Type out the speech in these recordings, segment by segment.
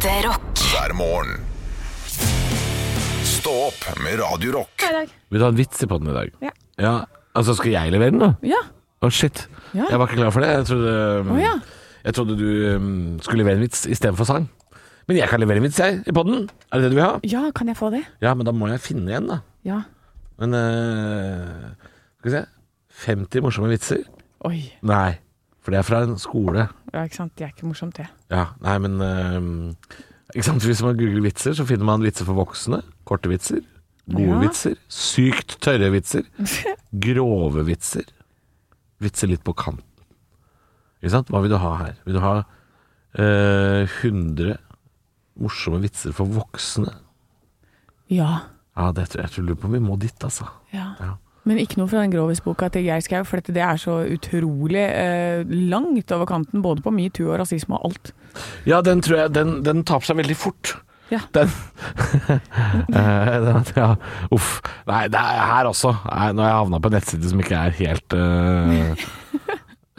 Ekte rock. hver morgen. Stå opp med Radio Rock. Hei, Dag. Vil du ha en vits i podden i dag? Ja. ja. Altså, skal jeg levere den, da? Ja. Å, shit. Ja. Jeg var ikke klar for det. Jeg trodde, um, Å, ja. jeg trodde du um, skulle levere en vits istedenfor sang. Men jeg kan levere en vits, jeg, i podden. Er det det du vil ha? ja, kan jeg få det? Ja, men da må jeg finne en, da. Ja. Men uh, Skal vi se 50 morsomme vitser? Oi. Nei, for det er fra en skole. Ja, ikke sant. Det er ikke morsomt, det. Ja, nei, men uh, ikke sant? Hvis man googler vitser, så finner man vitser for voksne. Korte vitser. Gode Ja. vitser. Sykt tørre vitser. Grove vitser. Vitser litt på kanten. Ikke sant? Hva vil du ha her? Vil du ha eh, 100 morsomme vitser for voksne? Ja. Ja, det tror jeg, jeg tror du lurer på vi må dit, altså. ja. Ja. Men ikke noe fra den Grovis-boka til Geir Skau, for dette, det er så utrolig eh, langt over kanten, både på metoo og rasisme og alt. Ja, den tror jeg Den, den taper seg veldig fort. Ja. Den Eh, den- Ja, uff. Nei, det er her også. Nei, nå har jeg havna på en nettside som ikke er helt uh,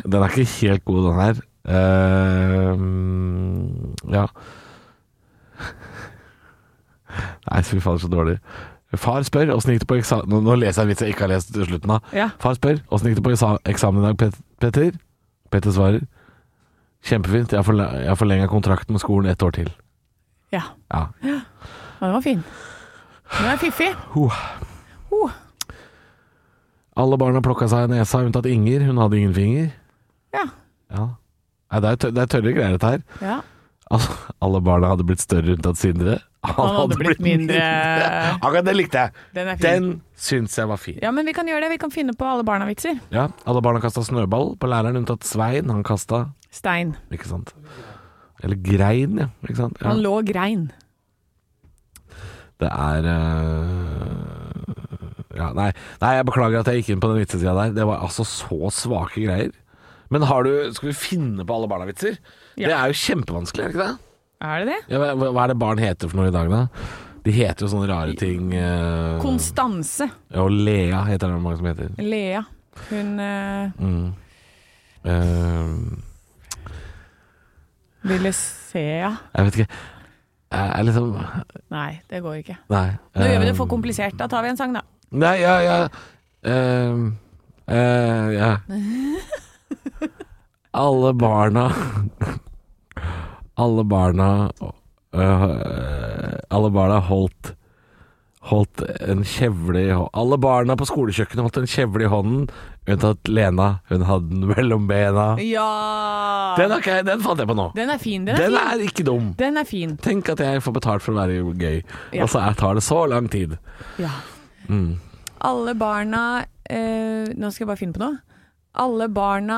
Den er ikke helt god, den her. Uh, ja. Nei, fy fader, så dårlig. Far spør åssen gikk det på eksamen nå, nå leser jeg en vits jeg ikke har lest slutten av. Ja. Far spør åssen gikk det på eksamen i dag, Pet Petter? Petter svarer kjempefint, jeg har forle- forlenga kontrakten med skolen ett år til. Ja. Ja. ja den var fin. Den er fiffig. Uh. Uh. Alle barna plukka seg i nesa, unntatt Inger. Hun hadde ingen finger. Ja. Ja. Nei, er det er tørre greier, dette her. ja. Alle, barna hadde blitt større unntatt Sindre. Han, hadde blitt mindre. Akkurat den likte jeg. Den. Den syns jeg var fin. Ja, men vi kan gjøre det. Vi kan finne på alle barna-vitser. Ja, Alle barna kasta snøball på læreren, unntatt Svein. Han kasta Stein. Ikke sant. Eller grein, ja. Ikke sant? Ja. Han lå grein. Det er uh... Ja, nei. nei, jeg beklager at jeg gikk inn på den vitsesida der. Det var altså så svake greier. Men har du Skal vi finne på alle barna-vitser? Ja. Det er jo kjempevanskelig, er det ikke det? Er det det? Ja, hva, hva er det barn heter for noe i dag, da? De heter jo sånne rare ting. øh, Konstanse. ja, og Lea heter det mange som heter. Lea. Hun eh, Mm. Eh, ville se, ja. jeg vet ikke. Jeg liksom Nei, det går ikke. Nei. Nå gjør vi det eh, for komplisert. Da tar vi en sang, da. Nei, ja, ja Uh, uh, Ja. Alle barna Alle barna øh, Alle barna holdt Holdt en kjevle i hånden Alle barna på skolekjøkkenet holdt en kjevle i hånden Unntatt Lena Hun hadde den mellom bena Ja! Den, er ikke, den fant jeg på nå Den er fin. Den er Den fin. er ikke dum Den er fin. Tenk at jeg får betalt for å være gøy Ja. Og så er, tar det så lang tid Ja. mm. Alle barna eh, Nå skal jeg bare finne på noe. Alle barna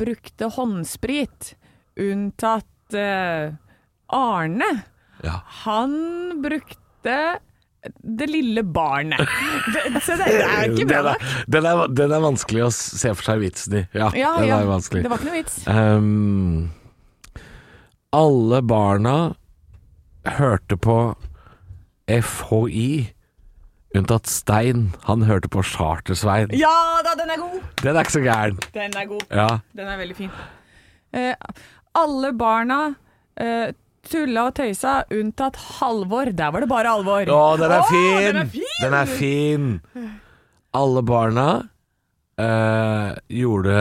brukte håndsprit, unntatt eh, Arne. Ja Han brukte det lille barnet. Det, så det, det er ikke den, bra. den, er, den er vanskelig å se for seg vitsen i. Ja, Ja, den ja. er vanskelig. Det var ikke noe vits. Um, alle barna hørte på FHI, unntatt Stein. Han hørte på Charter-Svein. Ja da, den er god! Den er ikke så gæren. Den er god. Ja. Den er veldig fin. Eh, alle barna eh, tulla og tøysa, unntatt Halvor. Der var det bare alvor. Å, den er Å, fin! den er fin! Den er fin. Alle barna eh, gjorde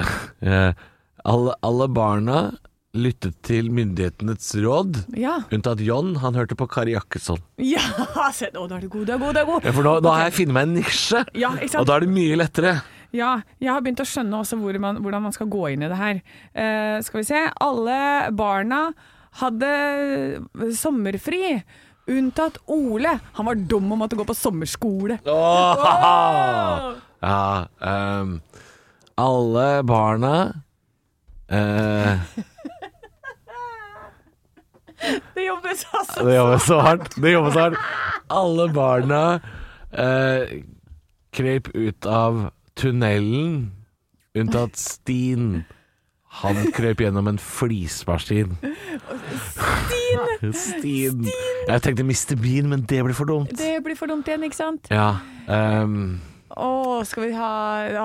eh, alle, alle barna lyttet til myndighetenes råd, Ja. unntatt John. Han hørte på Kari Jakkesson. ja se, å, da er du god, det er god, det er god. Ja, for nå, nå har jeg funnet meg en nisje, Ja, og da er det mye lettere. Ja, jeg har begynt å skjønne også hvor man, hvordan man skal gå inn i det her. Uh, skal vi se. Alle barna hadde sommerfri, unntatt Ole. Han var dum og måtte gå på sommerskole. Åh! Ja, um, alle barna eh, Det jobbes altså. Det jobbes så hardt. Det jobbes så hardt. Alle barna eh, krep ut av tunnelen, unntatt Stin. Han krøp gjennom en flismaskin. Stin! Stin. Jeg tenkte Mr. Bean, men det blir for dumt. Det blir for dumt igjen, ikke sant? Ja. ehm, Å, skal vi ha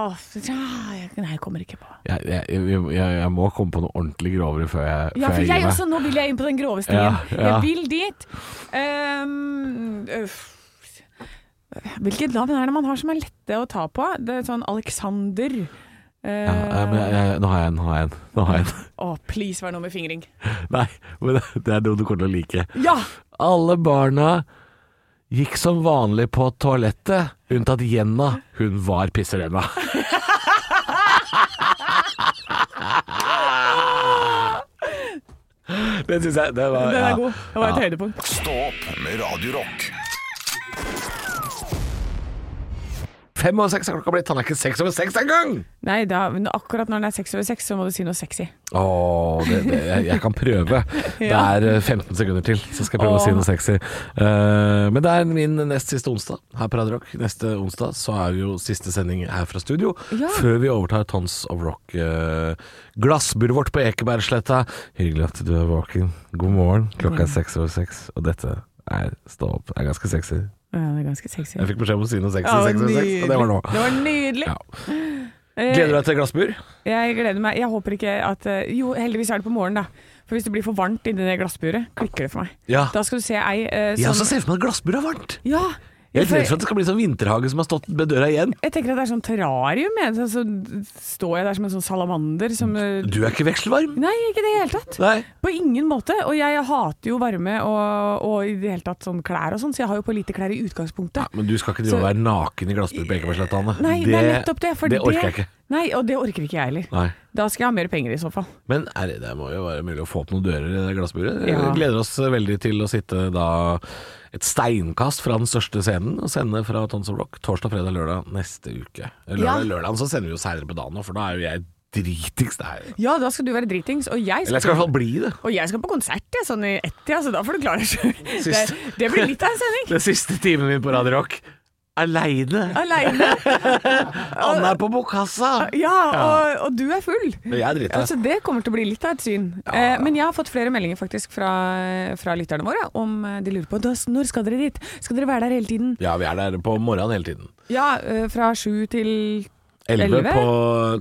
Åh, Nei, jeg kommer ikke på. Jeg, jeg, jeg, jeg må komme på noe ordentlig grovere før jeg, Ja, for jeg gir meg. også, nå vil jeg inn på den grove stien. Ja, ja. Jeg vil dit. Um. Hvilket navn er det man har som er lette å ta på? Det er sånn Alexander. Ja, men nå har jeg en, nå har jeg en. Nå har jeg en. Å, please, vær noe med fingring. Nei, men det, det er noe du kommer til å like. Ja! Alle barna gikk som vanlig på toalettet, unntatt Jenna. Hun var pisserenna. Den syns jeg det var, Den er ja. god. Det var et Ja. høydepunkt. Stå opp med Radio Fem over seks er klokka blitt. Han er ikke seks over seks engang! Nei, da, men akkurat når den er seks over seks, så må du si noe sexy. Åh, det, det, jeg, jeg kan prøve. Det er eh, 15 sekunder til, så skal jeg prøve å si noe sexy. Uh, men det er min nest siste onsdag her på Radio Rock. Neste onsdag så er jo siste sending her fra studio. Ja. Før vi overtar Tons of Rock. Uh, glassburet vårt på Ekebergsletta. Hyggelig at du er våken. God morgen. Klokka er seks over seks, og dette er Stå opp. Det er ganske sexy. Ja, det er ganske sexy. Jeg fikk beskjed om å si noe sexy Ja, sexy, sexy, og det var nå. Det var nydelig. Ja. Eh, Gleder du deg til glassbur? Jeg gleder meg. Jeg håper ikke at eh, Jo, heldigvis er det på morgenen, da. For hvis det blir for varmt inni det glassburet, klikker det for meg. Ja. Da skal du se ei eh, Jeg også sånn ser for meg at glassburet er varmt. Ja. Jeg er redd for at det skal bli sånn vinterhage som har stått ved døra igjen. Jeg tenker at det er sånn terrarium. jeg. Så, står jeg der som en sånn salamander som eh, Du er ikke vekselvarm? Nei, ikke i det hele tatt. Nei. På ingen måte. Og jeg hater jo varme og, og i det hele tatt sånn klær og sånn, så jeg har jo på lite klær i utgangspunktet. Ja, men du skal ikke drive og være naken i glassbur på Ekebergsletta, Anne. Nei, det, er nettopp det. Det orker jeg ikke. Nei, og det orker ikke jeg heller. Da skal jeg ha mer penger i så fall. Men er det, det må jo være mulig å få opp noen dører i det glassburet. Ja. Gleder oss veldig til å sitte da et steinkast fra den største scenen og sende fra Tons of Rock torsdag, fredag, lørdag neste uke. Lørdag, Ja. Lørdagen så sender vi jo seinere på dagen for da er jo jeg dritings der. Ja, da skal du være dritings, og jeg Eller jeg skal i hvert fall bli det. Og jeg skal på konsert, jeg, sånn i ett, ja, så da får du klare deg sjøl. Det, det blir litt av en sending. Den siste timen min på Radio Rock aleine. Aleine. Anne er på bokassa. Ja, og, og du er full. Jeg er drita. Altså, det kommer til å bli litt av et syn. Eh, men jeg har fått flere meldinger faktisk fra, fra lytterne våre om eh, de lurer på når skal dere dit. Skal dere være der hele tiden? Ja, vi er der på morgenen hele tiden. Ja, eh, fra sju til 11 11? på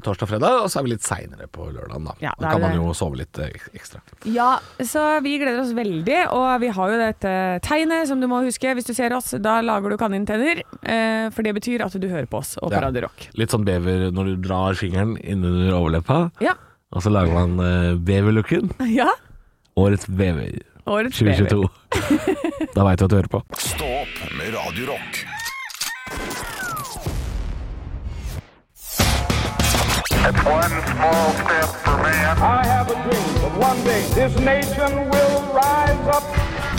torsdag og fredag, og så er vi litt seinere på lørdagen, da. Ja, da kan man jo sove litt eh, ekstra. Ja, så vi gleder oss veldig. Og vi har jo dette tegnet som du må huske hvis du ser oss. Da lager du kanintenner, eh, for det betyr at du hører på oss og på Ja. Radio Rock. Litt sånn bever når du drar fingeren innunder overleppa, Ja. og så lager man uh, beverlooken. ja. Årets bever Årets 2022. da veit du at du hører på. Stopp med Radio Rock. It's one small step for man. I have a dream that one day this nation will rise up.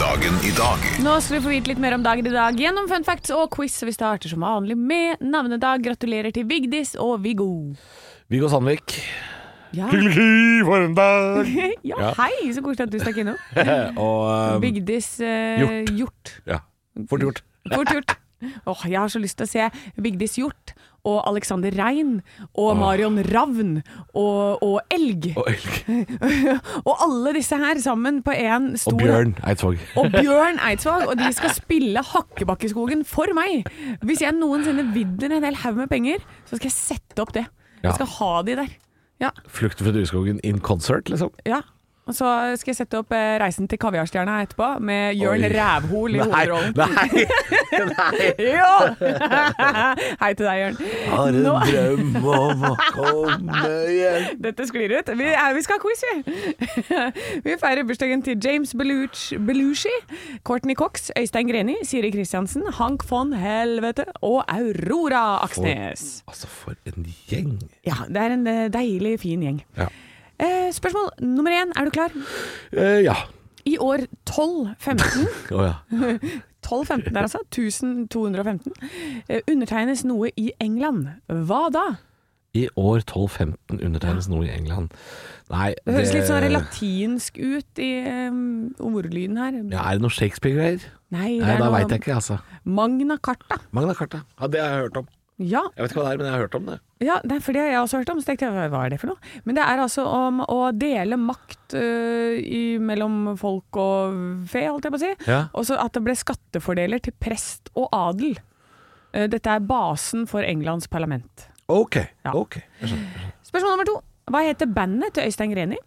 Dagen i dag Nå skal du få vite litt mer om dagen i dag gjennom fun facts og quiz. Vi starter som vanlig med navnedag. Gratulerer til Vigdis og Viggo. Viggo Sandvik. Ja. Hyggelig for en dag! ja, Ja. hei, så koselig at du stakk innom. og um, Vigdis Hjort. Hjort. Ja, fort gjort. Fort gjort. Åh, jeg har så lyst til å se Vigdis Hjort og Alexander Rein og Marion Ravn og, og Elg. Og elg. Og alle disse her sammen på én stor Og Bjørn Eidsvåg. og Bjørn Eidsvåg, og de skal spille Hakkebakkeskogen for meg. Hvis jeg noensinne vinner en hel haug med penger, så skal jeg sette opp det. Jeg skal ha de der. Ja, Flukt fra dueskogen in concert, liksom. ja. Så skal jeg sette opp eh, Reisen til kaviarstjerna etterpå, med Jørn Oi. Rævhol i Nei, hovedrollen. nei, nei. jo! Hei til deg, Jørn. Har en Nå- drøm om å komme hjem. Dette sklir ut. Vi, er, vi skal ha quiz, vi. Vi feirer bursdagen til James Belushi, Belushi Courtney Cox, Øystein Greni, Siri Kristiansen, Hank von Helvete og Aurora Aksnes. Altså, for en gjeng. Ja, det er en eh, deilig, fin gjeng. Ja. Eh, spørsmål nummer én, er du klar? Eh, ja. I år 1215 oh, ja. 1215 der altså, 1215 eh, undertegnes noe i England. Hva da? I år 1215 undertegnes noe i England. Nei, Det høres litt sånn latinsk ut i um, ordlyden her. Ja, er det noe Shakespeare-greier? Nei, det Nei, er da noe veit jeg ikke, altså. Magna Carta. Magna Carta. Ja, det har jeg hørt om. Ja, Jeg vet ikke hva det er, men jeg har hørt om det. ja det er for det har jeg også hørt om. Så tenkte jeg, hva er det for noe? Men det er altså om å dele makt øh, i, mellom folk og fe, holdt jeg på å si. Ja. Og så at det ble skattefordeler til prest og adel. Eh, Dette er basen for Englands parlament. Ok. Ja. ok. Jeg. Spørsmål nummer to. Hva heter bandet til Øystein Greni?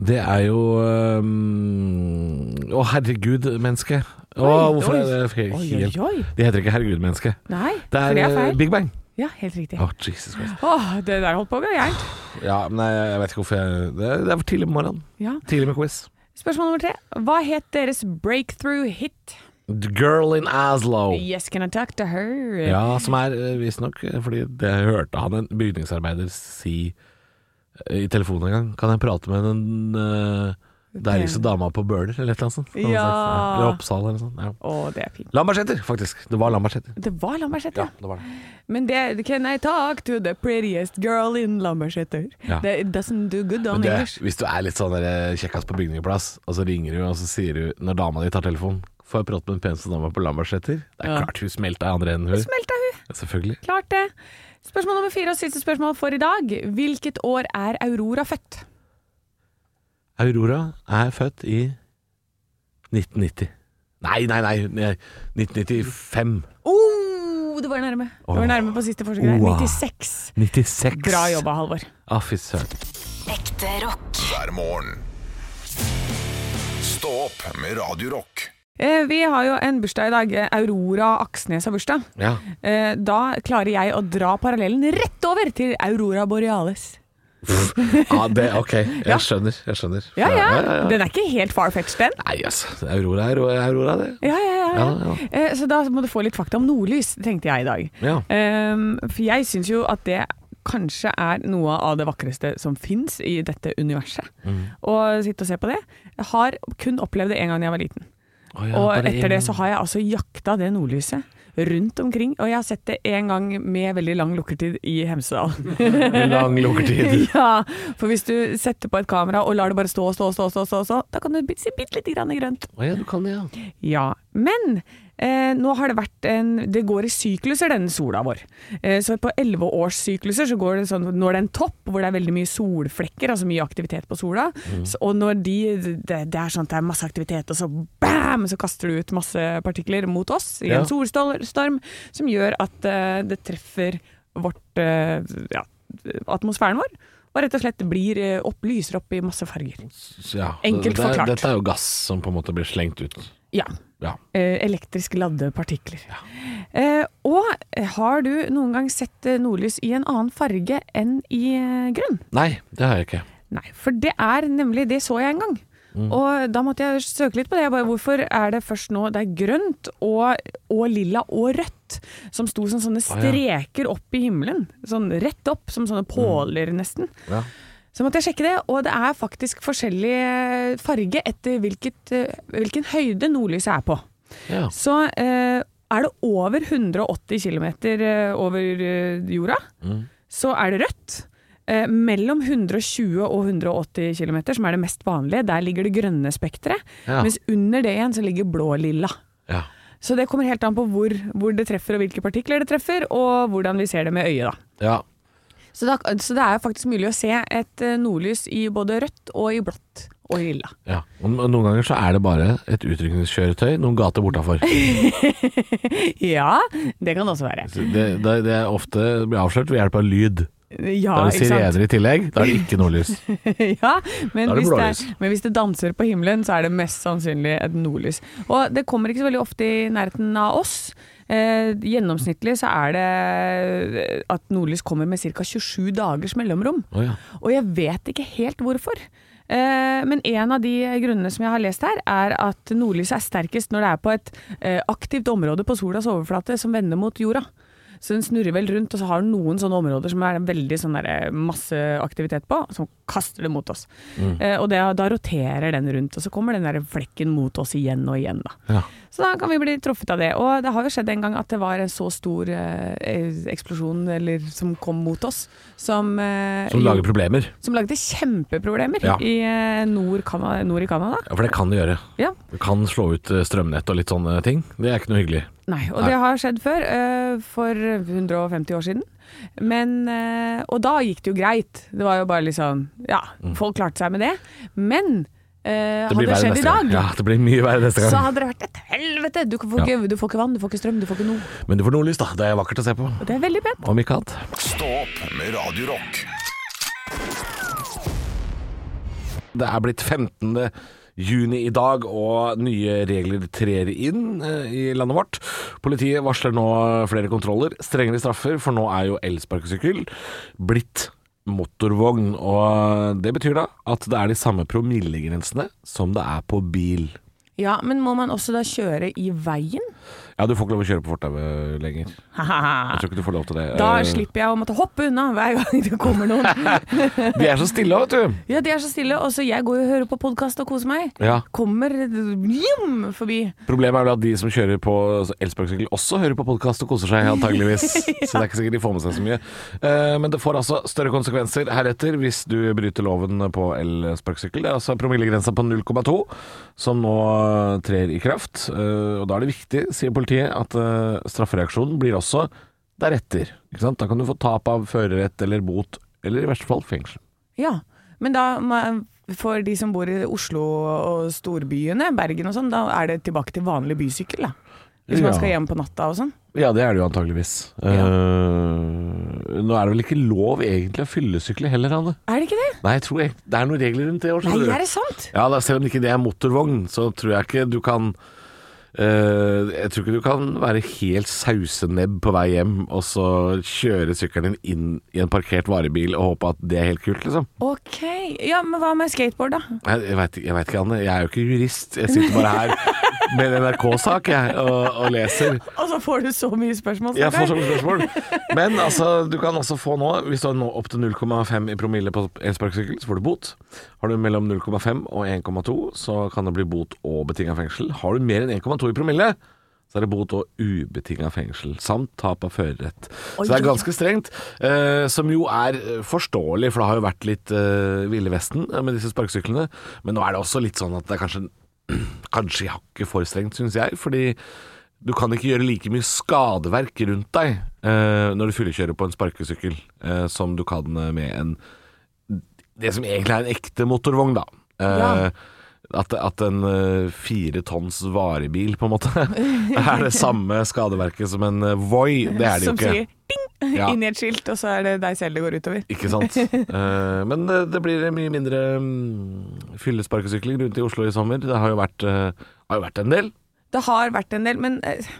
Det er jo øhm, Å, herregud, menneske. Å, Oi, hvorfor oi. er det fe- Oi, helt oi. De heter ikke herregud, menneske. Nei, Det for er, det er øh, feil. Big Bang. Ja, helt riktig. Å, Jesus Christ. Åh, det der holdt på å gå gærent. Ja, men jeg, jeg vet ikke hvorfor jeg Det er, det er for tidlig på morgenen. Ja. Tidlig med quiz. Spørsmål nummer tre. Hva het deres breakthrough hit? The Girl in Aslo. Yes, can I talk to her? Ja, som er øh, visstnok øh, Fordi det hørte han en bygningsarbeider si øh, i telefonen en gang. Kan jeg prate med den øh, deiligste dama på Bøler, eller et eller annet sånt? Ja. Eller Oppsal, eller noe sånt. Ja. Å, det er fint. Lambertseter, faktisk. Det var Lambertseter. Det var Lambertseter. Ja, det var det. Men det Can I talk to the prettiest girl in Lambertseter? Ja. Det doesn't do good on det, English. hvis du er litt sånn der kjekkas på bygningsplass, og så ringer du, og så sier du når dama di tar telefonen Får jeg prate med den peneste dama på Lambertseter? Det er Ja. klart hun smelta i andre enden, hun. Smelta hun. Ja, Selvfølgelig. Klart det. Spørsmål nummer fire og siste spørsmål for i dag. Hvilket år er Aurora født? Aurora er født i 1990. Nei, nei, nei. nei, 1995. Oh, du var nærme. Du var nærme på siste forsøk. Oh. 96. 96. Bra jobba, Halvor. Fy søren. Ekte rock. hver morgen. Stå opp med Radio Rock. Eh, vi har jo en bursdag i dag. Aurora Aksnes har bursdag. Ja. Eh, da klarer jeg å dra parallellen rett over til Aurora Borealis. Ja, det Ok, jeg skjønner. Jeg skjønner. Ja, ja. Den er ikke helt far-fetched, den. Nei, altså. Aurora er Aurora, det. Ja, ja, ja. ja. Ja, Eh, Så da må du få litt fakta om nordlys, tenkte jeg i dag. Ja. Ehm, for jeg syns jo at det kanskje er noe av det vakreste som fins i dette universet. Mm. Å sitte og se på det. Jeg har kun opplevd det en gang da jeg var liten. Oh, ja, og etter det så har jeg altså jakta det nordlyset rundt omkring. Og jeg har sett det en gang med veldig lang lukkertid i Hemsedal. Lang lukkertid. ja, for hvis du setter på et kamera og lar det bare stå og stå og stå, stå, stå, stå, da kan du se bitte lite grann grønt. Å ja, du kan det, ja. Ja, men eh, nå har det vært en Det går i sykluser, denne sola vår. Eh, så på elleveårssykluser så går det sånn Når det er en topp hvor det er veldig mye solflekker, altså mye aktivitet på sola, så, og når de det, det er sånn at det er masse aktivitet, og så bam, så kaster du ut masse partikler mot oss i Ja. en solstorm som gjør at eh, det treffer vårt eh, ja, atmosfæren vår. Og rett og slett blir eh, opp, lyser opp i masse farger. Ja. Enkelt det, forklart. Dette er jo gass som på en måte blir slengt ut. Ja. Ja. eh, elektrisk ladde partikler. Eh, og har du noen gang sett eh, nordlys i en annen farge enn i eh, grønn? Nei, det har jeg ikke. Nei, for det er nemlig Det så jeg en gang. Mm. Og da måtte jeg søke litt på det. Jeg bare, hvorfor er det først nå det er grønt og, og lilla og rødt som sto som sånne streker opp i himmelen? Sånn rett opp, som sånne påler nesten. Ja. Så måtte jeg sjekke det, og det er faktisk forskjellig eh, farge etter hvilket, eh, hvilken høyde nordlyset er på. Ja. Så eh, er det over 180 km over eh, jorda, Mm. så er det rødt. Eh, mellom 120 og 180 km, som er det mest vanlige, der ligger det grønne spekteret. Ja. Mens under det igjen så ligger blå-lilla. ja. Så det kommer helt an på hvor, hvor det treffer og hvilke partikler det treffer, og hvordan vi ser det med øyet, da. ja. Så, da, så det er faktisk mulig å se et eh, nordlys i både rødt og i blått og i lilla. ja. Og noen ganger så er det bare et utrykningskjøretøy noen gater bortafor. ja, det kan det også være. Det, det, det er ofte blir avslørt ved hjelp av lyd. Ja, Da er det sirener i tillegg. Da er det ikke nordlys. ja, men det hvis det, er, men hvis det danser på himmelen, så er det mest sannsynlig et nordlys. Og det kommer ikke så veldig ofte i nærheten av oss. Eh, gjennomsnittlig så er det at nordlys kommer med ca. 27 dagers mellomrom. Oh, ja. Og jeg vet ikke helt hvorfor. Eh, men en av de grunnene som jeg har lest her, er at nordlyset er sterkest når det er på et eh, aktivt område på solas overflate som vender mot jorda. Så den snurrer vel rundt, og så har den noen sånne områder som er veldig sånn der, masse aktivitet på, som kaster det mot oss. Eh, og det, da roterer den rundt, og så kommer den der flekken mot oss igjen og igjen. da. Ja. Så da kan vi bli truffet av det. Og det har jo skjedd en gang at det var en så stor eh, eksplosjon eller, som kom mot oss, som, eh, Som lager problemer. som lagde kjempeproblemer Ja. i eh, nord, nord i Canada. Ja, for det kan det gjøre. Ja. Det kan slå ut eh, strømnett og litt sånne ting. Det er ikke noe hyggelig. Nei, og Nei. det har skjedd før, eh, for 150 år siden. Men, eh, og da gikk det jo greit. Det var jo bare liksom Ja, Mm. folk klarte seg med det. Men eh, Det hadde det skjedd i dag, Ja, det blir mye verre neste så hadde det vært et helvete. Du får, ikke, du får ikke vann, du får ikke strøm, du får ikke noe. Men du får nordlys, da. Det er vakkert å se på. Og det er veldig pent. Om ikke annet. Stå opp med Radio Rock. Det er blitt 15. juni i dag, og nye regler trer inn eh, i landet vårt. Politiet varsler nå flere kontroller, strengere straffer, for nå er jo elsparkesykkel blitt motorvogn. Og det betyr da at det er de samme promillegrensene som det er på bil. Ja, men må man også da kjøre i veien? Ja, du får ikke lov å kjøre på fortauet lenger. Jeg tror ikke du får lov til det. Da Eh, slipper jeg å måtte hoppe unna hver gang det kommer noen. De er så stille, vet du. Ja, de er så stille. Og så jeg går jo og hører på podkast og koser meg. Ja. Kommer jum, forbi. Problemet er vel at de som kjører på elsparkesykkel også hører på podkast og koser seg, antageligvis. Så det er ikke sikkert de får med seg så mye. Eh, Men det får altså større konsekvenser heretter hvis du bryter loven på elsparkesykkel. Det er altså promillegrensa på 0,2 som nå trer i kraft. Eh, Og da er det viktig, sier politiet, at eh, straffereaksjonen blir også deretter. Ikke sant? Da kan du få tap av førerrett eller bot, eller i verste fall fengsel. Ja, men da for de som bor i Oslo og storbyene, Bergen og sånn, da er det tilbake til vanlig bysykkel, da. Hvis man skal hjem på natta og sånn. Ja, det er det jo antageligvis. Eh, nå er det vel ikke lov egentlig å fyllesykle heller, Anne? Er det ikke det? Nei, jeg tror jeg, det er noen regler rundt det. Også, Nei, er det sant? Ja, da, selv om ikke det er motorvogn, så tror jeg ikke du kan Uh, Jeg tror ikke du kan være helt sausenebb på vei hjem og så kjøre sykkelen din inn i en parkert varebil og håpe at det er helt kult, liksom. Ok. Ja, men hva med skateboard, da? Jeg, jeg veit ikke, Anne. Jeg er jo ikke jurist. Jeg sitter bare her med en NRK-sak jeg, og, og leser. Og så får du så mye spørsmål. Jeg får så mye spørsmål. Men altså, du kan også få nå, hvis du har nå opp til 0,5 i promille på elsparkesykkel, så får du bot. Har du mellom 0,5 og 1,2, så kan det bli bot og betinga fengsel. Har du mer enn 1,2 i promille, så er det bot og ubetinga fengsel, samt tap av førerrett. Så det er ganske strengt, eh, som jo er eh, forståelig, for det har jo vært litt eh, Ville Vesten eh, med disse sparkesyklene. Men nå er det også litt sånn at det er kanskje Kanskje hakket for strengt, syns jeg. Fordi du kan ikke gjøre like mye skadeverk rundt deg eh, når du fyllekjører på en sparkesykkel, eh, som du kan eh, med en Det som egentlig er en ekte motorvogn, da. Eh, Ja. At, at en uh, fire tonns varebil, på en måte, er det samme skadeverket som en uh, Voi. Det er det jo ikke. Som sier ding Ja. inn i et skilt, og så er det deg selv det går utover. Ikke sant. Uh, men det, det blir mye mindre um, fyllesparkesykling rundt i Oslo i sommer. Det har jo vært, uh, har jo vært en del. Det har vært en del, men vet,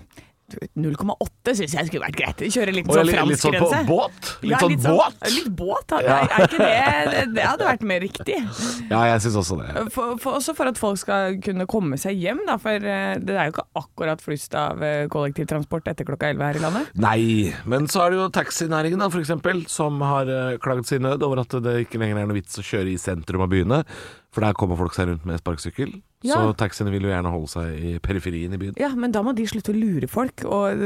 0,8 syns jeg skulle vært greit. Kjøre litt Og sånn fransk litt sånn på franskgrense. båt. Litt Ja, sånn båt. Litt båt, ja. Er, er ikke det det- hadde vært mer riktig. Ja, jeg syns også det. For, for, også for at folk skal kunne komme seg hjem, da. For eh, det er jo ikke akkurat flust av eh, kollektivtransport etter klokka 11 her i landet. Nei, men så er det jo taxinæringen da, eksempel, som har uh, klaget sin nød over at det ikke lenger er noe vits å kjøre i sentrum av byene, for der kommer folk seg rundt med sparkesykkel. Ja. Så taxiene vil jo gjerne holde seg i periferien i byen. Ja, men da må de slutte å lure folk og,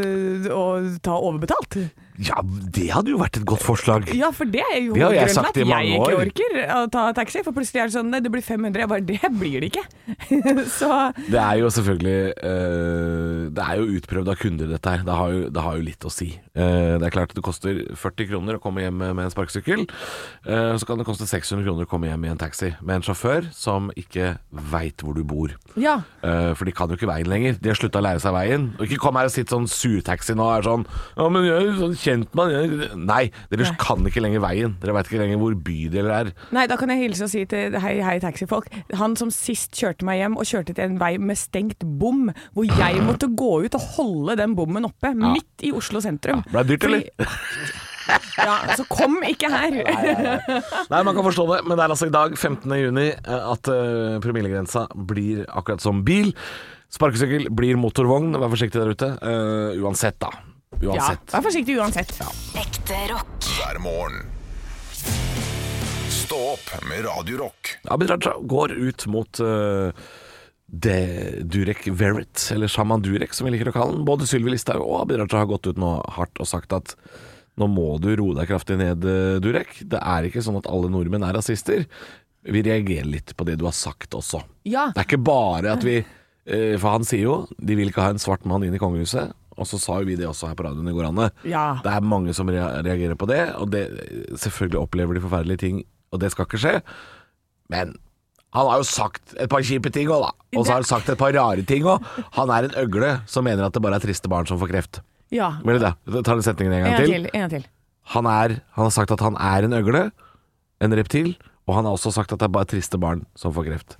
og ta overbetalt. Ja, det hadde jo vært et godt forslag. Ja, for det er jo Det grunnen til at jeg ikke år. orker å ta taxi. For plutselig er det sånn det blir 500. Jeg bare Det blir det ikke. Så Det er jo selvfølgelig uh, Det er jo utprøvd av kunder, dette her. Det har jo, det har jo litt å si. Uh, det er klart det koster 40 kroner å komme hjem med en sparkesykkel. Uh, så kan det koste 600 kroner å komme hjem i en taxi med en sjåfør som ikke veit hvor du bor. ja. For de kan jo ikke veien lenger. De har slutta å lære seg veien. Og ikke kom her og sitt sånn surtaxi nå og er sånn Ja, men jeg er sånn kjent med han? Nei, dere Nei. kan ikke lenger veien. Dere veit ikke lenger hvor bydeler er. Nei, da kan jeg hilse og si til hei, hei, taxifolk. Han som sist kjørte meg hjem og kjørte til en vei med stengt bom, hvor jeg måtte gå ut og holde den bommen oppe, midt i Oslo sentrum. Ble det dyrt, Fordi- Ja, så kom ikke her. Nei, man kan forstå det, men det er altså i dag, 15. juni, eh, at uh, promillegrensa blir akkurat som bil. Sparkesykkel blir motorvogn. Vær forsiktig der ute. Uh, uansett, da. Ja, Uansett. vær forsiktig uansett. Ekte rock. hver morgen. Stå opp med Radio Rock. Abid Raja går ut mot uh, det Durek Verrett, eller Shaman Durek som vi liker å kalle den. Både Sylvi Listhaug og Abid Raja har gått ut nå hardt og sagt at nå må du roe deg kraftig ned, eh, Durek. Det er ikke sånn at alle nordmenn er rasister. Vi reagerer litt på det du har sagt også. Ja. Det er ikke bare at vi eh, For han sier jo de vil ikke ha en svart mann inn i kongehuset. Og så sa jo vi det også her på radioen i går, Anne. Ja. Det er mange som reagerer på det, og det, selvfølgelig opplever de forferdelige ting, og det skal ikke skje. Men Han har jo sagt et par kjipe ting òg, da. Og så har han sagt et par rare ting òg. Han er en øgle som mener at det bare er triste barn som får kreft. Ja. Vil det? Ta den setningen en En gang gang til. til. En gang til. Han, er, han har sagt at han er en øgle, en reptil, og han har også sagt at det er bare triste barn som får kreft.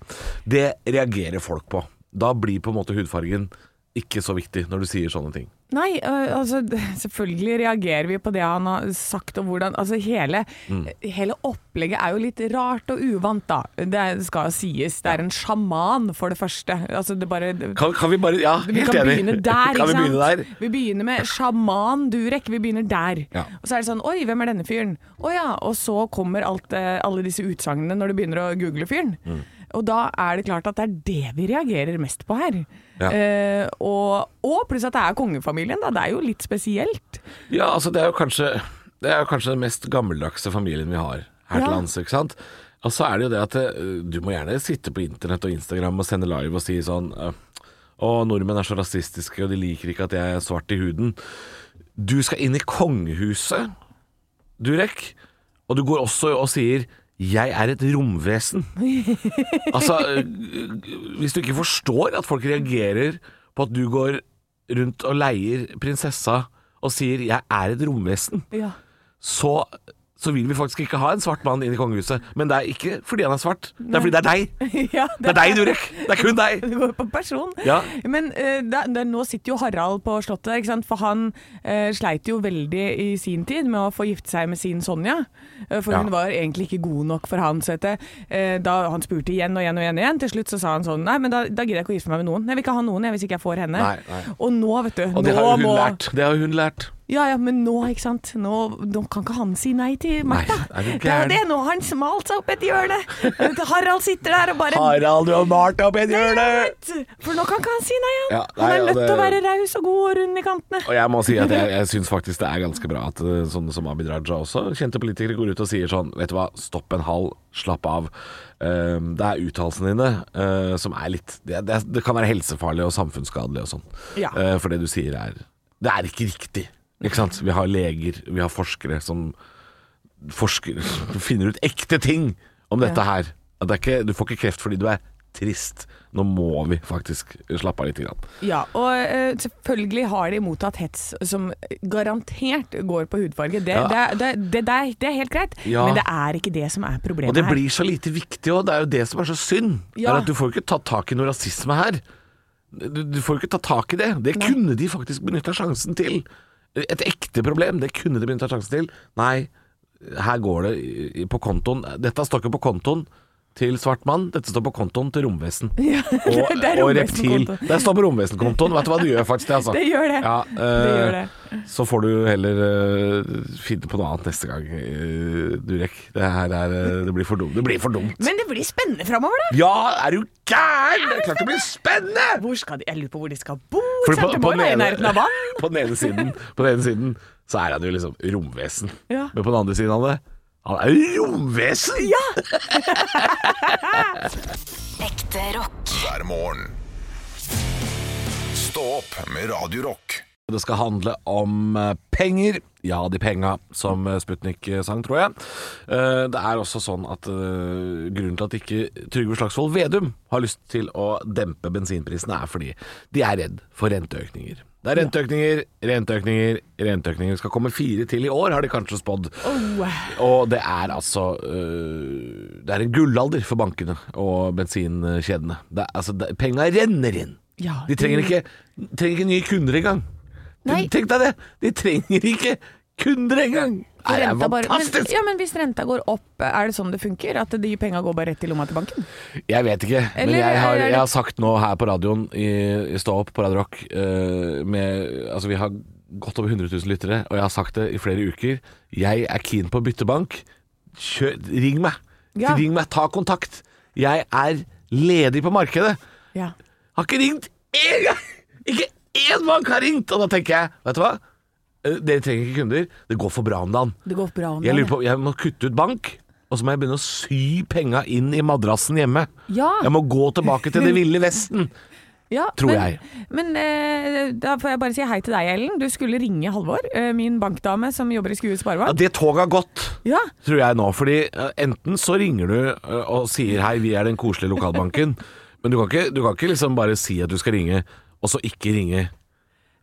Det reagerer folk på. Da blir på en måte hudfargen ikke så viktig når du sier sånne ting. Nei, altså selvfølgelig reagerer vi på det han har sagt og hvordan Altså hele, Mm. hele opplegget er jo litt rart og uvant, da. Det skal sies. Det er en sjaman, for det første. Altså det bare Kan, kan vi bare Ja, vi kan enig. begynne der, ikke sant? begynne? Vi begynner med sjaman Durek. Vi begynner der. Ja. Og så er det sånn Oi, hvem er denne fyren? Å ja. Og så kommer alt, alle disse utsagnene når du begynner å google fyren. Mm. Og da er det klart at det er det vi reagerer mest på her. Ja. Eh, og, og pluss at det er kongefamilien, da. Det er jo litt spesielt. Ja, altså det er jo kanskje Det er jo kanskje den mest gammeldagse familien vi har her til Ja. lands, ikke sant? Og så er det jo det at eh, du må gjerne sitte på internett og Instagram og sende live og si sånn eh, Å, nordmenn er så rasistiske, og de liker ikke at jeg er svart i huden. Du skal inn i kongehuset, Durek, og du går også og sier 'jeg er et romvesen'. Altså, øh, hvis du ikke forstår at folk reagerer på at du går rundt og leier prinsessa og sier 'jeg er et romvesen', Ja. så, så vil vi faktisk ikke ha en svart mann inn i kongehuset. Men det er ikke fordi han er svart, det er fordi det er deg. ja, Det er deg, Durek. Det er kun deg. Det går på person. Ja. Men uh, det, det, nå sitter jo Harald på slottet for han uh, sleit jo veldig i sin tid med å få gifte seg med sin Sonja. Eh, for Ja. hun var egentlig ikke god nok for han. Så etter, da han spurte igjen og igjen og igjen, igjen, til slutt så sa han sånn Nei, men da, da gidder jeg ikke å gifte meg med noen. Jeg vil ikke ha noen jeg, hvis ikke jeg får henne. Nei, nei. Og nå, vet du. Og det har hun må, lært. Det har hun lært. Ja, ja, men nå, ikke sant. Nå, nå kan ikke han si nei til du det er det. Nå har han smalt seg opp et hjørne. Harald sitter der og bare Harald, du har malt opp et hjørne! For nå kan ikke han si nei, han. Ja, han er nødt til det- å være raus og god og rund i kantene. Og jeg må si at jeg, jeg syns faktisk det er ganske bra at eh, sånne som Abid Raja også, kjente politikere, går ut og sier sånn Vet du hva, stopp en halv, slapp av. Eh, det er uttalelsene dine eh, som er litt det, det, det kan være helsefarlig og samfunnsskadelig og sånn. Ja. Eh, for det du sier er Det er ikke riktig. Ikke sant? Vi har leger, vi har forskere som forsker, finner ut ekte ting om dette Ja. her. Det ikke, du får ikke kreft fordi du er trist. Nå må vi faktisk slappe av litt. Grann. Ja, og uh, selvfølgelig har de mottatt hets som garantert går på hudfarge. Det, Ja. det, det, det, er, helt greit, Ja. men det er ikke det som er problemet her. Og det her. blir så lite viktig òg. Det er jo det som er så synd. Er at Du får ikke tatt tak i noe rasisme her. Du, du får ikke tatt tak i det. Det kunne de faktisk benytta sjansen til. Et ekte problem, det kunne de begynt å ta sjansen til. Nei, her går det på kontoen. Dette står ikke på kontoen til svart mann, dette står på kontoen til romvesen. Ja, Og, det er og reptil. Det står på romvesenkontoen. Vet du hva det gjør faktisk det, altså. Det gjør det. Ja, Det eh, gjør det. Så får du heller uh, finne på noe annet neste gang, uh, Durek. Det her er eh, Det blir for dumt. Det blir for dumt. Men det blir spennende framover, da! Ja, er du gæren? Det er klart det blir spennende! Hvor skal de, jeg lurer på hvor de skal bo. Fordi på, på, den vann. på den ene siden På den ene siden så er han jo liksom romvesen. Ja. Men på den andre siden av det Han er jo romvesen! Ja! Ekte rock. hver morgen. Stå opp med Radiorock. Det skal handle om eh, penger. Ja, de penga, som eh, Sputnik eh, sang, tror jeg. Eh, Det er også sånn at grunnen til at ikke Trygve Slagsvold Vedum har lyst til å dempe bensinprisene, er fordi de er redd for renteøkninger. Det er renteøkninger, renteøkninger, renteøkninger. Skal komme fire til i år, har de kanskje spådd. Oh. Og det er altså Det er en gullalder for bankene og bensinkjedene. Det, altså, det, penga renner inn. Ja, De trenger ikke, trenger ikke nye kunder engang. Nei. Tenk deg det! De trenger ikke kunder engang! Det er fantastisk! bare- Men, ja, men hvis renta går opp, er det sånn det funker? At de penga går bare rett i lomma til banken? Jeg vet ikke, men jeg har, jeg har sagt nå her på radioen i, i Stå opp på Radio Rock uh, med, Altså vi har godt over 100 000 lyttere, og jeg har sagt det i flere uker. Jeg er keen på å bytte bank. Kjør, ring meg! Ja. Ring meg, ta kontakt! Jeg er ledig på markedet. Ja. Har ikke ringt én gang! Ikke én bank har ringt! Og da tenker jeg, vet du hva? Eh, Dere trenger ikke kunder. Det går for bra om dagen. Det går bra om Jeg lurer på, jeg må kutte ut bank, og så må jeg begynne å sy penga inn i madrassen hjemme. Ja. Jeg må gå tilbake til det ville vesten. Ja, Tror men, jeg. Men eh, da får jeg bare si hei til deg, Ellen. Du skulle ringe Halvor, eh, min bankdame som jobber i Skue Ja, det toget har gått. Ja. tror jeg nå. Fordi eh, enten så ringer du eh, og sier hei, vi er den koselige lokalbanken. men du kan, ikke, du kan ikke liksom bare si at du skal ringe, og så ikke ringe.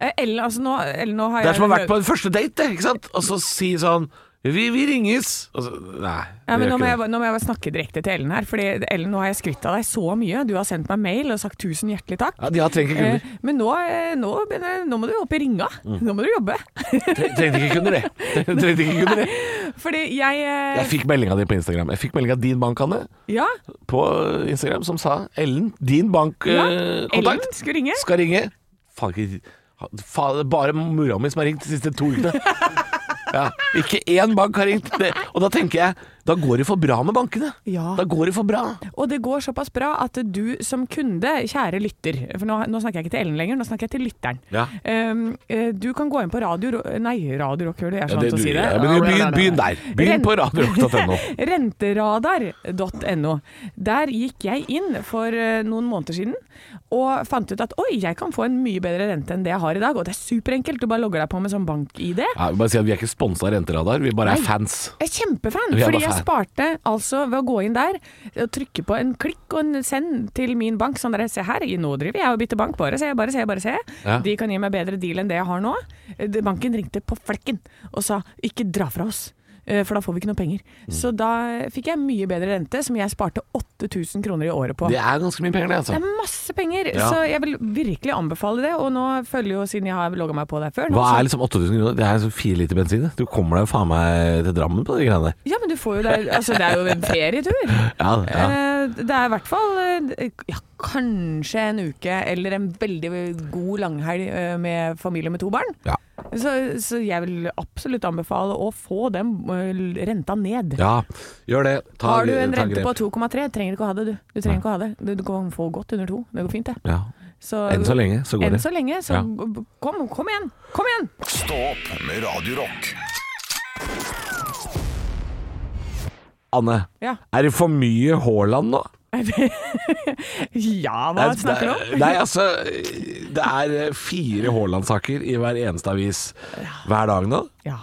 Eh, Ellen, altså nå, Ellen, nå har Det er jeg som å ha vært på en første date, det, ikke sant? Og så si sånn vi, vi ringes. Og så, nei, ja, men nå, må jeg, nå må jeg snakke direkte til Ellen her. Fordi Ellen, nå har jeg skrytt av deg så mye. Du har sendt meg mail og sagt tusen hjertelig takk. Ja, de har trenger ikke Eh, kunder. men nå, eh, nå, nå må du opp i ringa. Nå må du jobbe. Tre- Trengte ikke kunder, det. Trengte ikke kunder, det. Fordi jeg, eh, Jeg fikk meldinga di på Instagram. Jeg fikk melding av din bank, Anne, Ja, på Instagram, som sa Ellen, din ja bankkontakt Ellen skulle ringe. skal ringe. Faen, ikke faen, det er bare mora mi som har ringt de siste to ukene. Ja, ikke én bank har ringt. Det, og da tenker jeg da går det for bra med bankene. Ja. Da går det for bra. Og det går såpass bra at du som kunde, kjære lytter For nå, nå snakker jeg ikke til Ellen lenger, nå snakker jeg til lytteren. Ja. Um, du kan gå inn på radio Nei, Radio Rock, hører du? Jeg er så Ja, vant til å si det. ja, men begynn, begynn der. Begynn på radiorock.no. Renteradar.no. Der gikk jeg inn for eh, noen måneder siden og fant ut at oi, jeg kan få en mye bedre rente enn det jeg har i dag. Og det er superenkelt. Du bare logger deg på med sånn bank-ID. Ja, jeg bare si at Vi er ikke sponsa av Renteradar, vi bare er Nei. fans. Jeg er kjempefan, fordi bare jeg sparte altså ved å gå inn der og trykke på en klikk og en send til min bank. Sånn der, se her, nå driver jeg og bytter bank, bare se, bare se, bare se. Ja. De kan gi meg bedre deal enn det jeg har nå. Eh, Banken ringte på flekken og sa ikke dra fra oss. Eh, For da får vi ikke noe penger. Mm. Så da fikk jeg mye bedre rente, som jeg sparte 8000 kroner i året på. Det er ganske mye penger, det. altså. Det er masse penger, Ja. så jeg vil virkelig anbefale det. Og nå følger jo, siden jeg har logga meg på der før Hva er liksom 8000 kroner? Det er liksom fire liter bensin. Du kommer deg jo faen meg til Drammen på de greiene der. Ja, men du får jo det Altså, det er jo en ferietur. Ja, ja. Eh, Det er i hvert fall eh, ja, kanskje en uke eller en veldig god langhelg med familie med to barn. Ja. Så, så jeg vil absolutt anbefale å få den eh, renta ned. ja, gjør det. Ta, Har du en rente på 2,3, trenger du ikke å ha det, du. Du trenger ikke å ha det. Du, du kan få godt under to. Det går fint, det. Ja. Så, Enn så lenge så går Enn det. så lenge, så Ja. kom, kom igjen! Kom igjen! Stå opp med Radio Rock. Anne, Ja. er det for mye Haaland nå? ja, hva snakker du om? Nei, altså Det er fire Haaland-saker i hver eneste avis hver dag nå. Ja.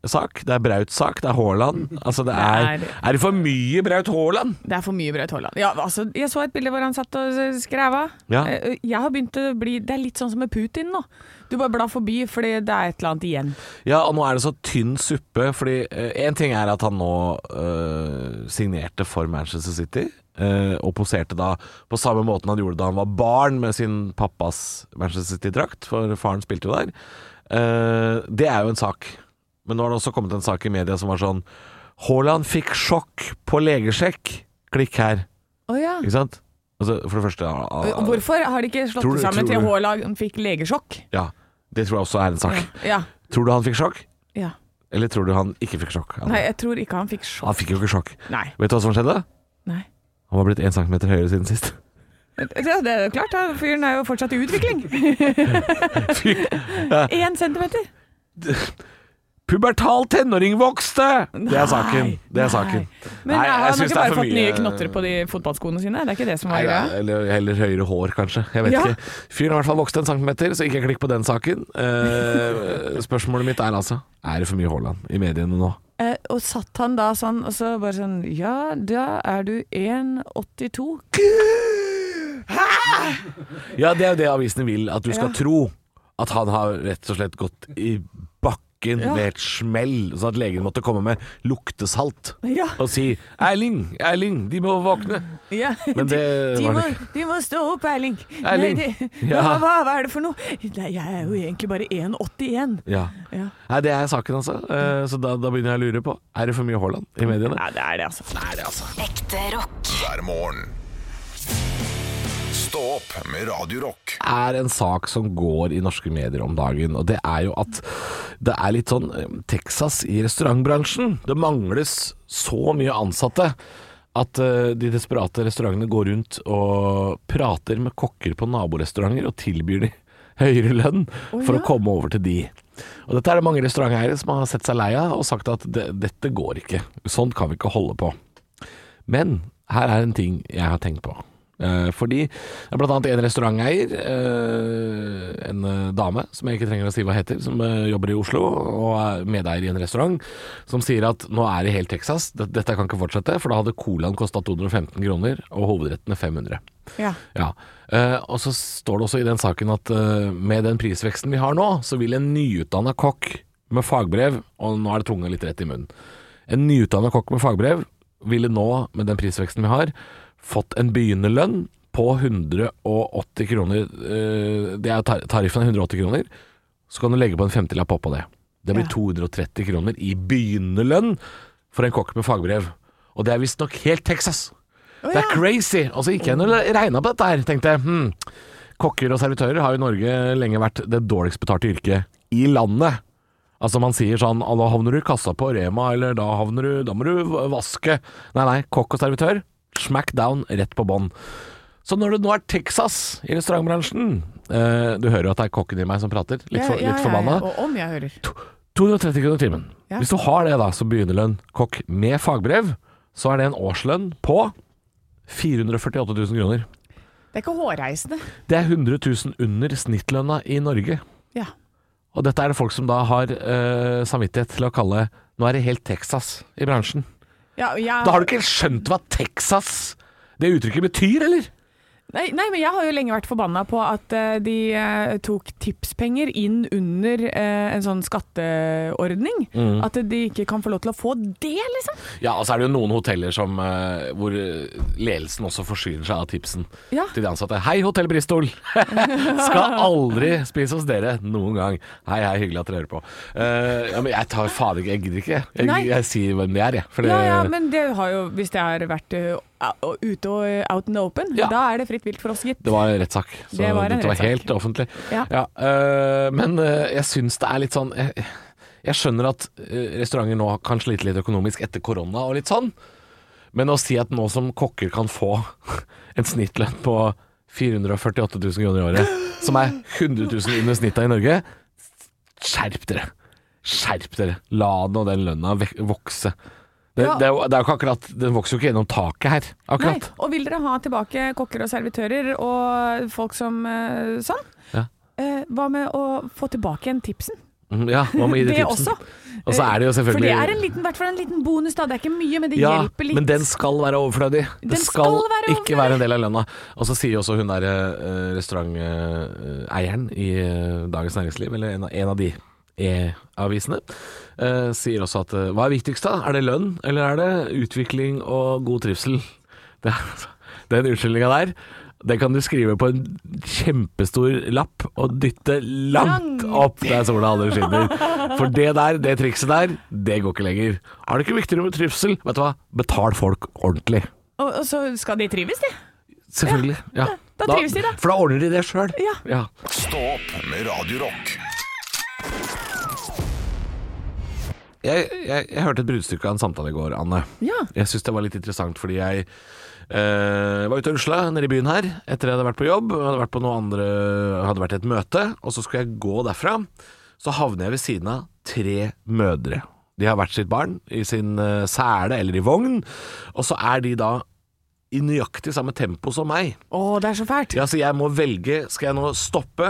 Erling-sak, det er Braut-sak, det er Haaland. Altså, det er Er det for mye Braut Haaland? Det er for mye Braut Haaland. Ja, altså, jeg så et bilde hvor han satt og skrev av. Ja. Eh, Jeg har begynt å bli Det er litt sånn som med Putin nå. Du bare blar forbi fordi det er et eller annet igjen. Ja, og nå er det så tynn suppe, fordi én ting er at han nå øh, signerte for Manchester City, øh, og poserte da på samme måten han gjorde da han var barn med sin pappas Manchester City-drakt, for faren spilte jo der. Eh, det er jo en sak. Men nå har det også kommet en sak i media som var sånn Haaland fikk sjokk på legesjekk. Klikk her. Å ja. Ikke sant? Altså, for det første ah, ah, Hvorfor har de ikke slått det sammen til Haaland fikk legesjokk? Ja, det tror jeg også er en sak. Ja. Tror du han fikk sjokk? ja. Eller tror du han ikke fikk sjokk? Nei, jeg tror ikke han fikk sjokk. Han fikk jo ikke sjokk. Nei. Vet du hva som skjedde? Nei. Han var blitt én centimeter høyere siden sist. Ja, det er klart, da. fyren er jo fortsatt i utvikling. Én centimeter. Pubertal tenåring vokste! Det er saken. Det er nei. saken. Men Nei, jeg han har ikke bare fått fått nye mye- knotter på de fotballskoene sine? Det er ikke det som var greia? eller heller høyere hår, kanskje. Jeg vet Ja. ikke. Fyren har i hvert fall vokst en centimeter, så ikke klikk på den saken. Uh, spørsmålet mitt er altså Er det for mye Haaland i mediene nå? Uh, og satt han da sånn, og så bare sånn Ja, da er du 1,82. Ja, det er jo det avisene vil at du skal Ja. tro. At han har rett og slett gått i bakken Ja. ved et smell, sånn at legen måtte komme med luktesalt Ja. og si 'Erling, Erling, de må våkne'. ja. Men det de, var må, det ikke. de må stå opp, Erling. Erling. Nei, de, Ja. hva, hva, hva er det for noe? Nei, jeg er jo egentlig bare 1,81. Ja. Ja. Nei, det er saken, altså. Eh, Så da, da begynner jeg å lure på Er det for mye Haaland i mediene? Nei, det er det, altså. Det er det, altså. Ekte rock. hver morgen. Opp med Radio Rock. er en sak som går i norske medier om dagen, og det er jo at det er litt sånn eh, Texas i restaurantbransjen. Det mangles så mye ansatte at eh, de desperate restaurantene går rundt og prater med kokker på naborestauranter og tilbyr de høyere lønn for å komme over til de. Og dette er det mange restauranteiere som har sett seg lei av og sagt at det, dette går ikke. Sånn kan vi ikke holde på. Men her er en ting jeg har tenkt på. Eh, fordi det er annet en restauranteier, eh, en eh, dame som jeg ikke trenger å si hva heter, som jobber i Oslo og er medeier i en restaurant, som sier at nå er det helt Texas, dette, dette kan ikke fortsette, for da hadde colaen kosta 215 kroner og hovedrettene 500. Ja. Ja, eh, og så står det også i den saken at med den prisveksten vi har nå, så vil en nyutdanna kokk med fagbrev, og nå er det tunga litt rett i munnen, en nyutdanna kokk med fagbrev ville nå, med den prisveksten vi har, fått en begynnerlønn på 180 kroner. eh, Det er tariffen er 180 kroner. Så kan du legge på en 50-lapp oppå det. Det blir Ja. 230 kroner i begynnerlønn for en kokk med fagbrev. Og det er visstnok helt Texas. Det er crazy! Og så gikk jeg inn og regna på dette her. Tenkte hm, kokker og servitører har jo i Norge lenge vært det dårligst betalte yrket i landet. Altså Man sier sånn «Ah, Da havner du i kassa på Rema, eller da havner du Da må du vaske. Nei, nei. Kokk og servitør, smack down, rett på bånn. Så når det nå er Texas i restaurantbransjen eh, Du hører jo at det er kokken i meg som prater. Litt, for, Ja, ja, litt ja, forbanna. ja. Og om jeg hører. 230 kroner timen. Hvis du har det da som begynnerlønn, kokk med fagbrev, så er det en årslønn på 448 000 kroner. Det er ikke hårreisende. Det er 100 000 under snittlønna i Norge. Ja. Og dette er det folk som da har eh, samvittighet til å kalle Nå er det helt Texas i bransjen. Ja, ja. Da har du ikke skjønt hva Texas det uttrykket betyr, eller? Nei, nei, men jeg har jo lenge vært forbanna på at uh, de uh, tok tipspenger inn under uh, en sånn skatteordning. Mm. At de ikke kan få lov til å få det, liksom. Ja, og så er det jo noen hoteller som, hvor ledelsen også forsyner seg av tipsen Ja. til de ansatte. Hei, Hotell Bristol! Skal aldri spise hos dere noen gang. Hei, hei, hyggelig at dere hører på. Ja, men jeg tar faen ikke, jeg gidder ikke. Jeg, jeg, jeg sier hvem det er, jeg. For det, Ja, ja, men det har jo, hvis det har vært ute og eh, out in the open, Ja. da er det fritt vilt for oss, gitt. det var en rettssak. Så Det var en dette var helt offentlig. Ja. eh, men øh, jeg syns det er litt sånn jeg, jeg skjønner at restauranter nå kan slite litt økonomisk etter korona og litt sånn, men å si at nå som kokker kan få en snittlønn på 448 000 kroner i året, som er 100 000 under snittet i Norge, skjerp dere. Skjerp dere. La nå den lønna vokse. Det, Ja. det, er jo, det er jo ikke akkurat Den vokser jo ikke gjennom taket her, Nei, og vil dere ha tilbake kokker og servitører og folk som eh, sånn? Ja. Eh, hva med å få tilbake igjen tipsen? Mm, Ja, hva med å gi de Det tipsen? også. Og så er det jo For det er en liten, hvert fall en liten bonus, da. Det er ikke mye, men det ja, hjelper litt. men den skal være overflødig. Det Den skal, skal være ikke være en del av lønna. Og så sier også hun der eh, restauranteieren i eh, Dagens Næringsliv, eller en av, en av de e-avisene, eh, sier også at eh, hva er viktigst da? Er det lønn, eller er det utvikling og god trivsel? Det, den unnskyldninga der, den kan du skrive på en kjempestor lapp og dytte langt opp der sola aldri skinner. For det der, det trikset der, det går ikke lenger. Er det ikke viktigere med trivsel? Vet du hva, betal folk ordentlig. Og, og så skal de trives, de. Selvfølgelig. Ja. da trives de, da. For da ordner de det sjøl. Ja. Ja. Stå opp med Radio Jeg, jeg, jeg hørte et bruddstykke av en samtale i går, Anne. Ja. Jeg syns det var litt interessant fordi jeg eh, var ute og rusla nede i byen her etter jeg hadde vært på jobb. Hadde vært på noe andre Hadde vært i et møte, og så skulle jeg gå derfra. Så havner jeg ved siden av tre mødre. De har hvert sitt barn i sin eh, sele eller i vogn, og så er de da i nøyaktig samme tempo som meg. Å, det er så fælt. Ja, så jeg må velge Skal jeg nå stoppe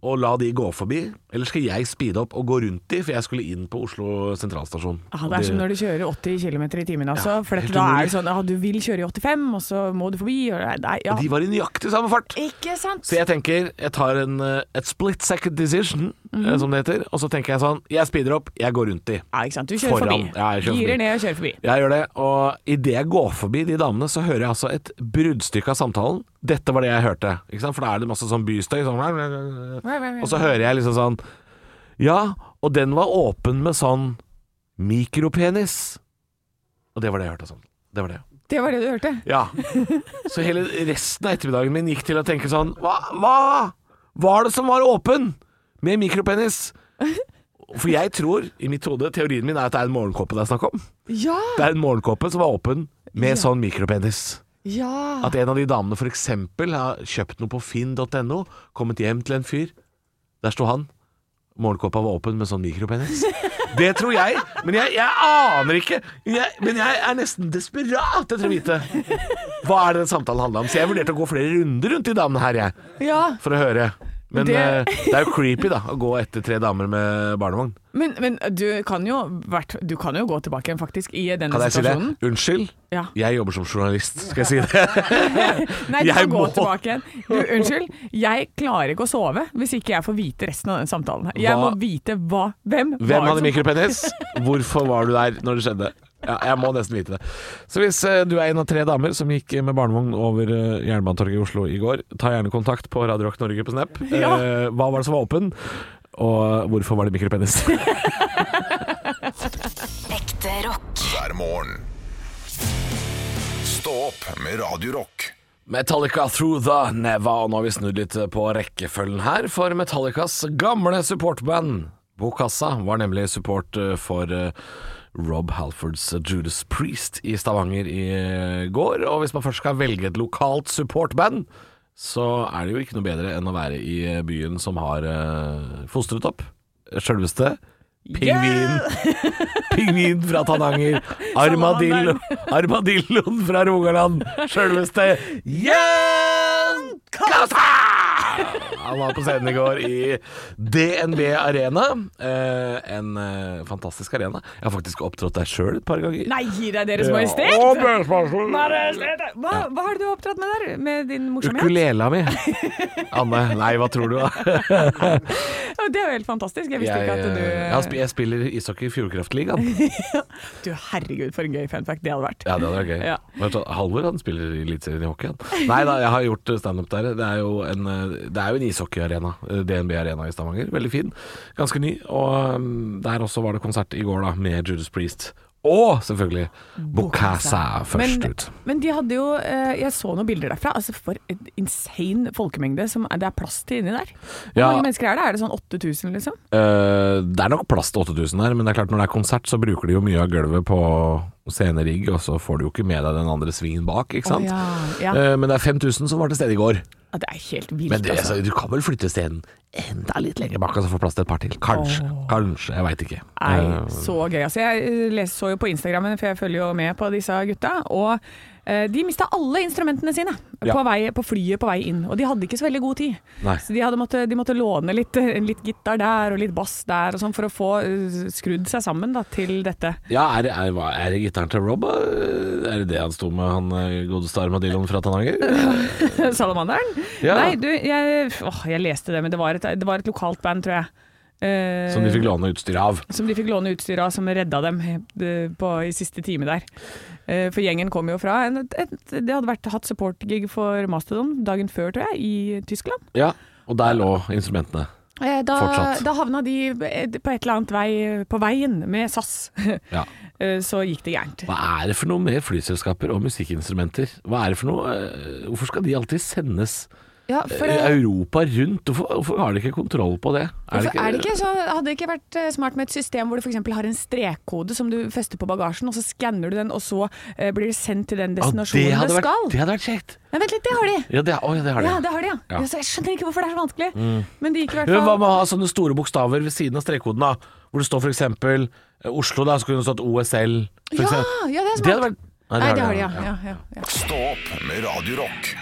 og la de gå forbi, eller skal jeg speede opp og gå rundt de, for jeg skulle inn på Oslo sentralstasjon. Ah, det er som når du kjører 80 km i timen, altså. Ja, for da er det sånn ah, du vil kjøre i 85, og så må du forbi. Og, nei, ja. De var i nøyaktig samme fart. Ikke sant? Så jeg tenker, jeg tar en, eh, et split second decision, Eh, som det heter, og så tenker jeg sånn, jeg speeder opp, jeg går rundt de. Ja, ikke sant? Du kjører Foran. forbi. Ja, jeg kjører forbi. Ned og kjører forbi. Jeg gjør det, og idet jeg går forbi de damene, så hører jeg altså et bruddstykke av samtalen. Dette var det jeg hørte, ikke sant? for da er det masse sånn bystøy, sånn, og så hører jeg liksom sånn, ja, og den var åpen med sånn mikropenis. Og det var det jeg hørte sånn. Det var det. Det var det du hørte? Ja. Så hele resten av ettermiddagen min gikk til å tenke sånn Hva, hva var det som var åpen med mikropenis? For jeg tror, i mitt hode, teorien min er at det er en morgenkåpe det er snakk om. Ja! Det er en morgenkåpe som er åpen med Ja. sånn mikropenis. Ja! At en av de damene eksempel har kjøpt noe på finn.no, kommet hjem til en fyr. Der sto han. morgenkåpa var åpen med sånn mikropenis. Det tror jeg, men jeg, jeg aner ikke. Jeg, men jeg er nesten desperat etter å vite hva er det den samtalen handla om. Så jeg vurderte å gå flere runder rundt de damene her, jeg, Ja, for å høre. Men Det- det, det er jo creepy, da, å gå etter tre damer med barnevogn. men, men du, kan jo, du kan jo gå tilbake igjen, faktisk, i denne Kan jeg si det? situasjonen. Unnskyld, Ja. jeg jobber som journalist, skal jeg si det? Nei, du kan gå tilbake igjen. Du, unnskyld, jeg klarer ikke å sove hvis ikke jeg får vite resten av den samtalen. Jeg Hva- må vite hva Hvem, Hvem var hadde som- mikropenis? Hvorfor var du der når det skjedde? Ja, jeg må nesten vite det. Så hvis eh, du er en av tre damer som gikk med barnevogn over eh, Jernbanetorget i Oslo i går, ta gjerne kontakt på Radio Rock Norge på Snap. Ja. Eh, hva var det som var åpen, og hvorfor var det mikropenis? Ekte rock. hver morgen. Stå opp med Radio Rock. Metallica Through the Neva, og nå har vi snudd litt på rekkefølgen her, for Metallicas gamle supportband Bokassa var nemlig support for Rob Halfords Judas Priest i Stavanger i eh, går, og hvis man først skal velge et lokalt supportband, så er det jo ikke noe bedre enn å være i eh, byen som har eh, fostret opp sjølveste Pingvin. Pingvin fra Tananger. Armadillo. Armadilloen fra Rogaland. Sjølveste Jan Kasa! Han var på scenen i går i DNB Arena. Eh, en eh, fantastisk arena. Jeg har faktisk opptrådt der sjøl et par ganger. Nei, gi deg Deres Majestet! Ja! Hva, hva har du opptrådt med der? Med din morsomhet? Ukulela mi. Anne, nei, hva tror du? da? Det er jo helt fantastisk. Jeg visste Jeg, ikke at du eh, jeg, har sp- jeg spiller ishockey i Fjordkraftligaen. Du, herregud, for en gøy fun fact det hadde vært. Ja, det hadde vært gøy. Ja. Halvor han spiller i Eliteserien i hockey. Nei da, jeg har gjort standup der. Det er jo en, det er jo en ishockeyarena. eh, DNB Arena i Stavanger. Veldig fin. Ganske ny. Og um, der også var det konsert i går da med Judas Priest. Og selvfølgelig Bokassa først men, ut. Men de hadde jo eh, Jeg så noen bilder derfra. Altså For en insane folkemengde som det er plass til inni der. Hvor Ja. mange mennesker er det? Er det sånn 8000, liksom? Eh, det er nok plass til 8000 her, men det er klart når det er konsert, så bruker de jo mye av gulvet på scenerigg, og så får du jo ikke med deg den andre svingen bak, ikke sant? Oh, ja, ja. Eh, men det er 5000 som var til stede i går. Ja, det er helt vilt, Men det, altså. altså, du kan vel flytte scenen enda litt lenger bak, og så få plass til et par til. Kanskje. Kanskje. Jeg veit ikke. Nei, så gøy. Altså, jeg leser så jo på Instagrammen, for jeg følger jo med på disse gutta. Og eh, de mista alle instrumentene sine Ja. på, vei, på flyet på vei inn. Og de hadde ikke så veldig god tid. Nei. Så de, måtte, de måtte låne litt, litt gitar der og litt bass der og sånn for å få eh, skrudd seg sammen da, til dette. Ja, er, det- er, er det gitaren til Rob? Er det det han sto med, han eh, godeste armadilloen fra Tananger? Salamanderen? Ja. Nei, du, jeg, åh, jeg leste det, men det var et, det var et lokalt band, tror jeg. Eh, Som de fikk låne utstyr av. som de fikk låne utstyr av, som redda dem eh, på, i siste time der. Eh, For gjengen kom jo fra en, et, et, De hadde vært, hatt support-gig for Mastodon dagen før, tror jeg, i Tyskland. Ja, og der lå instrumentene. Eh, Da, Fortsatt. da havna de eh, på et eller annet vei på veien med SAS. Ja. Eh, Så gikk det gærent. Hva er det for noe med flyselskaper og musikkinstrumenter? Hva er det for noe? Hvorfor skal de alltid sendes Ja, for, eh, eh, Europa rundt? Hvorfor, hvorfor har de ikke kontroll på det? Hvorfor er det ikke så, hadde det ikke vært eh, smart med et system hvor du f.eks. har en strekkode som du fester på bagasjen, og så skanner du den, og så eh, blir det sendt til den Ja, destinasjonen det, hadde vært, skal? det hadde vært kjekt. Nei, vent litt, det har de! Ja, det, å, ja, det har de. Ja, det har de, ja. Ja. Mm. Ja, så jeg skjønner ikke hvorfor det er så vanskelig. Men det gikk i hvert Men Hva fall med å ha sånne store bokstaver ved siden av strekkoden, da? Hvor det står for eksempel eh, Oslo, da, så kunne det stått OSL. For Ja, eksempel. ja, det er smart. Det hadde vært Nei, Nei, det har de, ja. ja, ja, ja. Stå opp med Radio Rock.